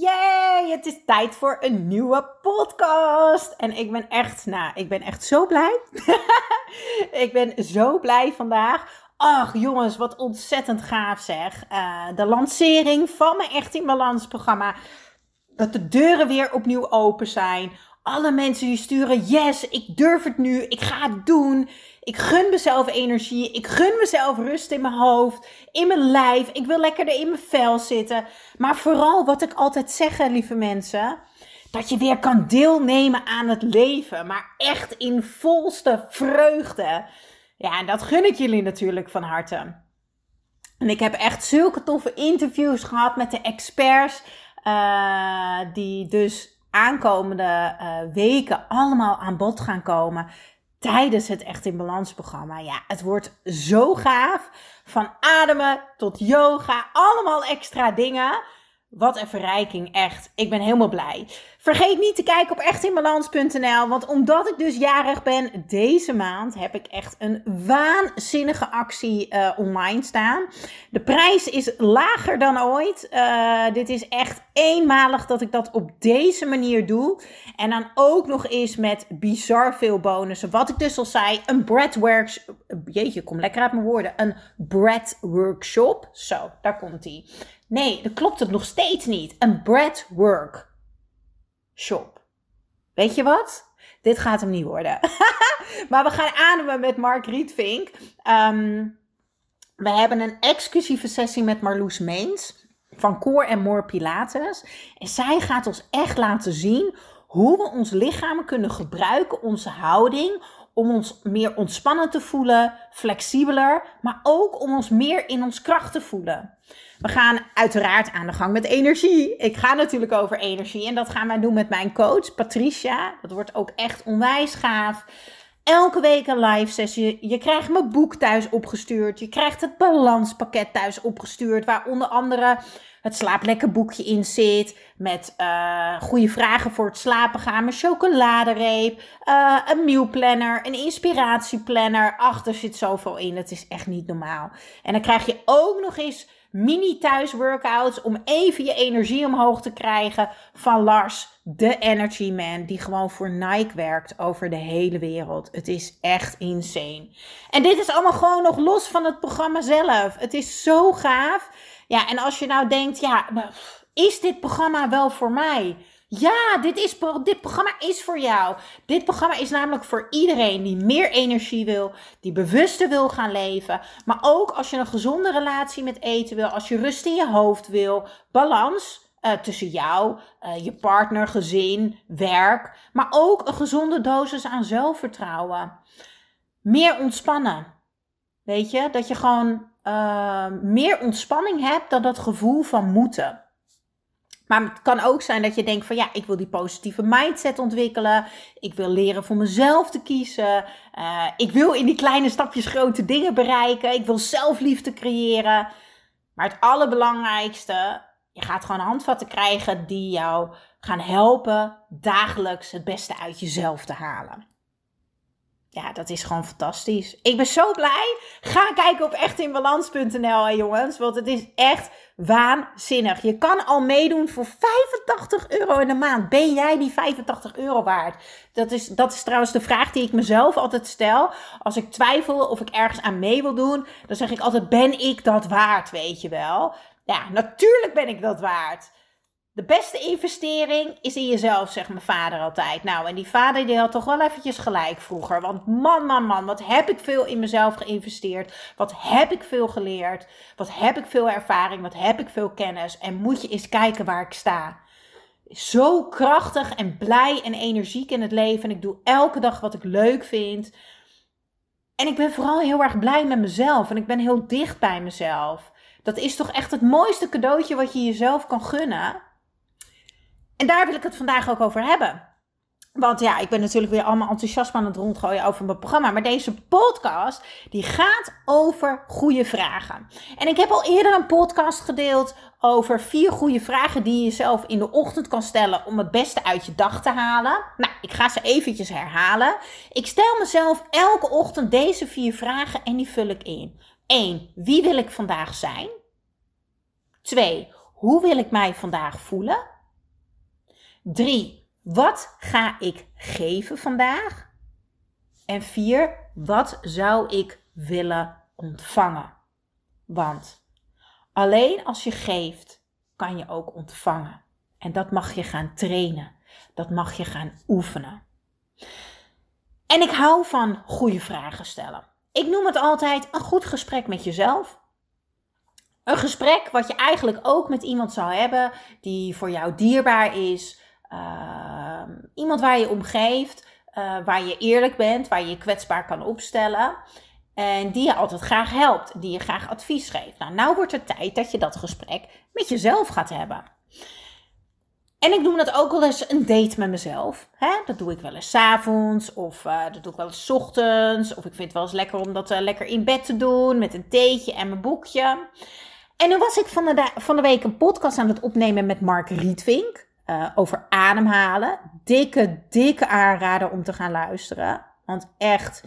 Yay, het is tijd voor een nieuwe podcast. En ik ben echt, nou, ik ben echt zo blij. ik ben zo blij vandaag. Ach jongens, wat ontzettend gaaf zeg. Uh, de lancering van mijn Echt in Balans programma. Dat de deuren weer opnieuw open zijn. Alle mensen die sturen, yes, ik durf het nu, ik ga het doen. Ik gun mezelf energie, ik gun mezelf rust in mijn hoofd, in mijn lijf. Ik wil lekker er in mijn vel zitten. Maar vooral wat ik altijd zeg, lieve mensen, dat je weer kan deelnemen aan het leven. Maar echt in volste vreugde. Ja, en dat gun ik jullie natuurlijk van harte. En ik heb echt zulke toffe interviews gehad met de experts. Uh, die dus aankomende uh, weken allemaal aan bod gaan komen tijdens het Echt in Balans programma. Ja, het wordt zo gaaf. Van ademen tot yoga, allemaal extra dingen. Wat een verrijking, echt. Ik ben helemaal blij. Vergeet niet te kijken op echtinbalans.nl. Want omdat ik dus jarig ben deze maand, heb ik echt een waanzinnige actie uh, online staan. De prijs is lager dan ooit. Uh, dit is echt eenmalig dat ik dat op deze manier doe. En dan ook nog eens met bizar veel bonussen. Wat ik dus al zei, een breadworks... Jeetje, kom lekker uit mijn woorden. Een bread workshop. Zo, daar komt ie. Nee, dat klopt het nog steeds niet. Een breadwork shop. Weet je wat? Dit gaat hem niet worden. maar we gaan ademen met Mark Rietvink. Um, we hebben een exclusieve sessie met Marloes Meens van Core en More Pilates. En zij gaat ons echt laten zien hoe we ons lichaam kunnen gebruiken, onze houding, om ons meer ontspannen te voelen, flexibeler, maar ook om ons meer in ons kracht te voelen. We gaan uiteraard aan de gang met energie. Ik ga natuurlijk over energie en dat gaan wij doen met mijn coach Patricia. Dat wordt ook echt onwijs gaaf. Elke week een live sessie. Je krijgt mijn boek thuis opgestuurd. Je krijgt het balanspakket thuis opgestuurd. Waar onder andere het slaap lekker boekje in zit. Met uh, goede vragen voor het slapen gaan. Mijn chocoladereep. Uh, een mealplanner. Een inspiratieplanner. Ach, er zit zoveel in. Het is echt niet normaal. En dan krijg je ook nog eens mini thuisworkouts om even je energie omhoog te krijgen van Lars, de Energy Man, die gewoon voor Nike werkt over de hele wereld. Het is echt insane. En dit is allemaal gewoon nog los van het programma zelf. Het is zo gaaf. Ja, en als je nou denkt, ja, is dit programma wel voor mij? Ja, dit, is, dit programma is voor jou. Dit programma is namelijk voor iedereen die meer energie wil, die bewuster wil gaan leven. Maar ook als je een gezonde relatie met eten wil, als je rust in je hoofd wil, balans. Uh, tussen jou, uh, je partner, gezin, werk, maar ook een gezonde dosis aan zelfvertrouwen. Meer ontspannen. Weet je, dat je gewoon uh, meer ontspanning hebt dan dat gevoel van moeten. Maar het kan ook zijn dat je denkt van ja, ik wil die positieve mindset ontwikkelen. Ik wil leren voor mezelf te kiezen. Uh, ik wil in die kleine stapjes grote dingen bereiken. Ik wil zelfliefde creëren. Maar het allerbelangrijkste, je gaat gewoon handvatten krijgen die jou gaan helpen dagelijks het beste uit jezelf te halen. Ja, dat is gewoon fantastisch. Ik ben zo blij. Ga kijken op echtinbalans.nl, jongens. Want het is echt waanzinnig. Je kan al meedoen voor 85 euro in de maand. Ben jij die 85 euro waard? Dat is, dat is trouwens de vraag die ik mezelf altijd stel. Als ik twijfel of ik ergens aan mee wil doen, dan zeg ik altijd: ben ik dat waard? Weet je wel? Ja, natuurlijk ben ik dat waard. De beste investering is in jezelf, zegt mijn vader altijd. Nou, en die vader die had toch wel eventjes gelijk vroeger. Want man, man, man, wat heb ik veel in mezelf geïnvesteerd. Wat heb ik veel geleerd. Wat heb ik veel ervaring. Wat heb ik veel kennis. En moet je eens kijken waar ik sta. Zo krachtig en blij en energiek in het leven. En ik doe elke dag wat ik leuk vind. En ik ben vooral heel erg blij met mezelf en ik ben heel dicht bij mezelf. Dat is toch echt het mooiste cadeautje wat je jezelf kan gunnen. En daar wil ik het vandaag ook over hebben. Want ja, ik ben natuurlijk weer allemaal enthousiast aan het rondgooien over mijn programma. Maar deze podcast, die gaat over goede vragen. En ik heb al eerder een podcast gedeeld over vier goede vragen die je jezelf in de ochtend kan stellen om het beste uit je dag te halen. Nou, ik ga ze eventjes herhalen. Ik stel mezelf elke ochtend deze vier vragen en die vul ik in. 1. Wie wil ik vandaag zijn? 2. Hoe wil ik mij vandaag voelen? 3. Wat ga ik geven vandaag? En 4. Wat zou ik willen ontvangen? Want alleen als je geeft, kan je ook ontvangen. En dat mag je gaan trainen. Dat mag je gaan oefenen. En ik hou van goede vragen stellen. Ik noem het altijd een goed gesprek met jezelf. Een gesprek wat je eigenlijk ook met iemand zou hebben die voor jou dierbaar is. Uh, iemand waar je om geeft, uh, waar je eerlijk bent, waar je je kwetsbaar kan opstellen. En die je altijd graag helpt, die je graag advies geeft. Nou, nou wordt het tijd dat je dat gesprek met jezelf gaat hebben. En ik noem dat ook wel eens een date met mezelf. Hè? Dat doe ik wel eens avonds of uh, dat doe ik wel eens ochtends. Of ik vind het wel eens lekker om dat uh, lekker in bed te doen met een theetje en mijn boekje. En nu was ik van de, van de week een podcast aan het opnemen met Mark Rietvink uh, over ademhalen. Dikke, dikke aanrader om te gaan luisteren. Want echt,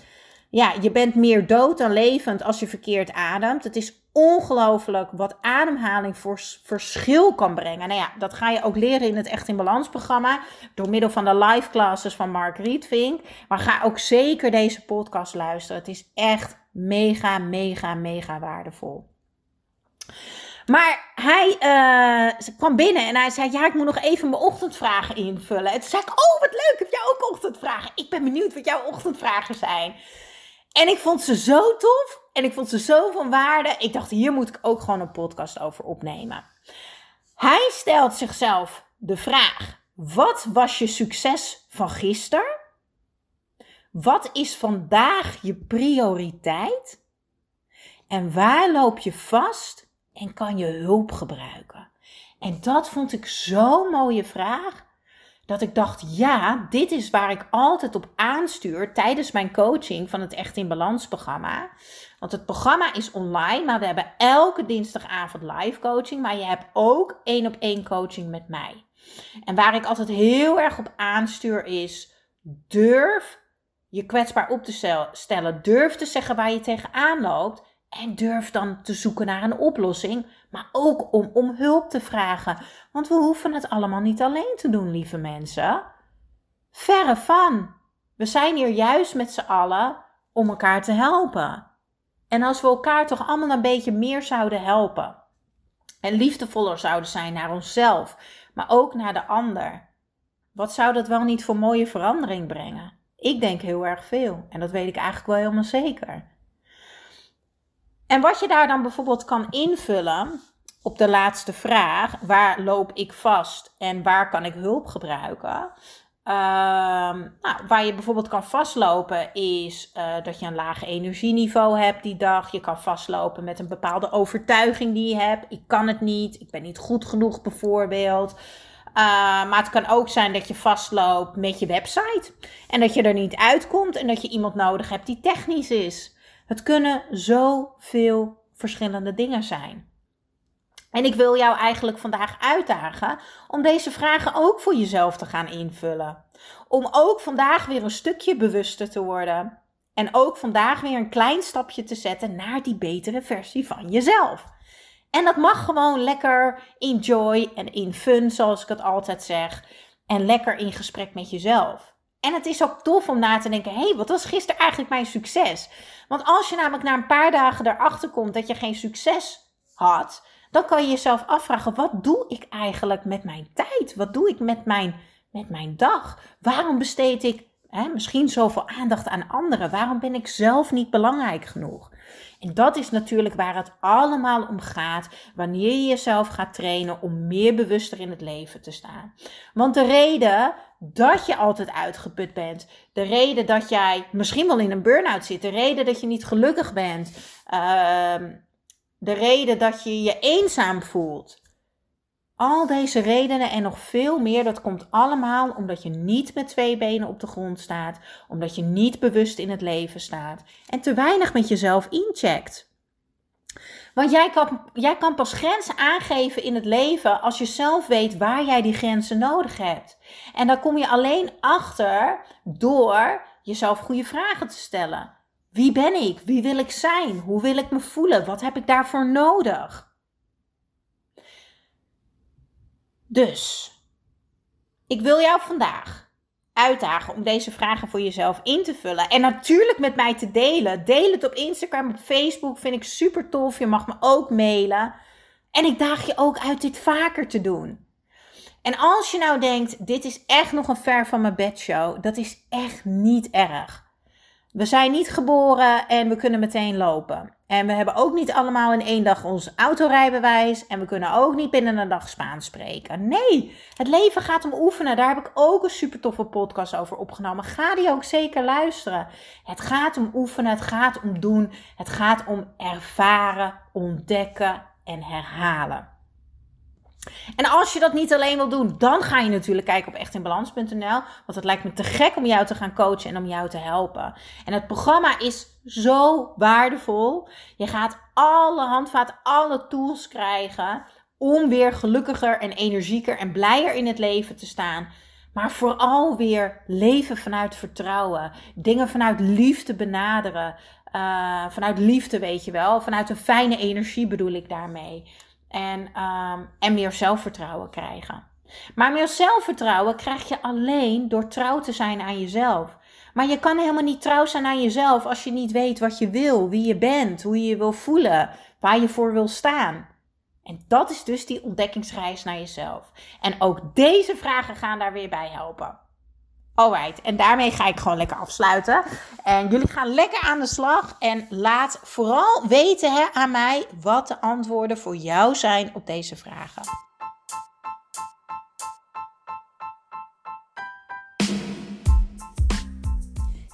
ja, je bent meer dood dan levend als je verkeerd ademt. Het is ongelooflijk wat ademhaling voor verschil kan brengen. Nou ja, dat ga je ook leren in het Echt in Balans programma. Door middel van de live classes van Mark Rietvink. Maar ga ook zeker deze podcast luisteren. Het is echt mega, mega, mega waardevol. Maar hij uh, kwam binnen en hij zei: Ja, ik moet nog even mijn ochtendvragen invullen. En toen zei ik: Oh, wat leuk, heb jij ook ochtendvragen? Ik ben benieuwd wat jouw ochtendvragen zijn. En ik vond ze zo tof en ik vond ze zo van waarde. Ik dacht: Hier moet ik ook gewoon een podcast over opnemen. Hij stelt zichzelf de vraag: Wat was je succes van gisteren? Wat is vandaag je prioriteit? En waar loop je vast en kan je hulp gebruiken? En dat vond ik zo'n mooie vraag. Dat ik dacht, ja, dit is waar ik altijd op aanstuur tijdens mijn coaching van het Echt in Balans programma. Want het programma is online, maar we hebben elke dinsdagavond live coaching. Maar je hebt ook één op één coaching met mij. En waar ik altijd heel erg op aanstuur is, durf je kwetsbaar op te stellen. Durf te zeggen waar je tegenaan loopt. En durf dan te zoeken naar een oplossing, maar ook om om hulp te vragen. Want we hoeven het allemaal niet alleen te doen, lieve mensen. Verre van. We zijn hier juist met z'n allen om elkaar te helpen. En als we elkaar toch allemaal een beetje meer zouden helpen. En liefdevoller zouden zijn naar onszelf, maar ook naar de ander. Wat zou dat wel niet voor mooie verandering brengen? Ik denk heel erg veel. En dat weet ik eigenlijk wel helemaal zeker. En wat je daar dan bijvoorbeeld kan invullen op de laatste vraag, waar loop ik vast en waar kan ik hulp gebruiken? Ehm, nou, waar je bijvoorbeeld kan vastlopen is uh, dat je een laag energieniveau hebt die dag. Je kan vastlopen met een bepaalde overtuiging die je hebt. Ik kan het niet, ik ben niet goed genoeg bijvoorbeeld. Uh, maar het kan ook zijn dat je vastloopt met je website en dat je er niet uitkomt en dat je iemand nodig hebt die technisch is. Het kunnen zoveel verschillende dingen zijn. En ik wil jou eigenlijk vandaag uitdagen om deze vragen ook voor jezelf te gaan invullen. Om ook vandaag weer een stukje bewuster te worden. En ook vandaag weer een klein stapje te zetten naar die betere versie van jezelf. En dat mag gewoon lekker in joy en in fun, zoals ik het altijd zeg. En lekker in gesprek met jezelf. En het is ook tof om na te denken: hé, hey, wat was gisteren eigenlijk mijn succes? Want als je namelijk na een paar dagen erachter komt dat je geen succes had, dan kan je jezelf afvragen: wat doe ik eigenlijk met mijn tijd? Wat doe ik met mijn, met mijn dag? Waarom besteed ik Misschien zoveel aandacht aan anderen. Waarom ben ik zelf niet belangrijk genoeg? En dat is natuurlijk waar het allemaal om gaat wanneer je jezelf gaat trainen om meer bewuster in het leven te staan. Want de reden dat je altijd uitgeput bent, de reden dat jij misschien wel in een burn-out zit, de reden dat je niet gelukkig bent, ehm, de reden dat je je eenzaam voelt. Al deze redenen en nog veel meer, dat komt allemaal omdat je niet met twee benen op de grond staat, omdat je niet bewust in het leven staat en te weinig met jezelf incheckt. Want jij kan, jij kan pas grenzen aangeven in het leven als je zelf weet waar jij die grenzen nodig hebt. En daar kom je alleen achter door jezelf goede vragen te stellen. Wie ben ik? Wie wil ik zijn? Hoe wil ik me voelen? Wat heb ik daarvoor nodig? Dus, ik wil jou vandaag uitdagen om deze vragen voor jezelf in te vullen. En natuurlijk met mij te delen. Deel het op Instagram, op Facebook. Vind ik super tof. Je mag me ook mailen. En ik daag je ook uit dit vaker te doen. En als je nou denkt, dit is echt nog een ver van mijn bedshow. Dat is echt niet erg. We zijn niet geboren en we kunnen meteen lopen. En we hebben ook niet allemaal in één dag ons autorijbewijs. En we kunnen ook niet binnen een dag Spaans spreken. Nee, het leven gaat om oefenen. Daar heb ik ook een super toffe podcast over opgenomen. Ga die ook zeker luisteren. Het gaat om oefenen, het gaat om doen. Het gaat om ervaren, ontdekken en herhalen. En als je dat niet alleen wil doen, dan ga je natuurlijk kijken op echtinbalans.nl. Want het lijkt me te gek om jou te gaan coachen en om jou te helpen. En het programma is zo waardevol. Je gaat alle handvaten, alle tools krijgen om weer gelukkiger en energieker en blijer in het leven te staan. Maar vooral weer leven vanuit vertrouwen. Dingen vanuit liefde benaderen. Uh, vanuit liefde, weet je wel. Vanuit een fijne energie bedoel ik daarmee. En, um, en meer zelfvertrouwen krijgen. Maar meer zelfvertrouwen krijg je alleen door trouw te zijn aan jezelf. Maar je kan helemaal niet trouw zijn aan jezelf als je niet weet wat je wil, wie je bent, hoe je je wil voelen, waar je voor wil staan. En dat is dus die ontdekkingsreis naar jezelf. En ook deze vragen gaan daar weer bij helpen. Alright, en daarmee ga ik gewoon lekker afsluiten. En jullie gaan lekker aan de slag. En laat vooral weten hè, aan mij wat de antwoorden voor jou zijn op deze vragen.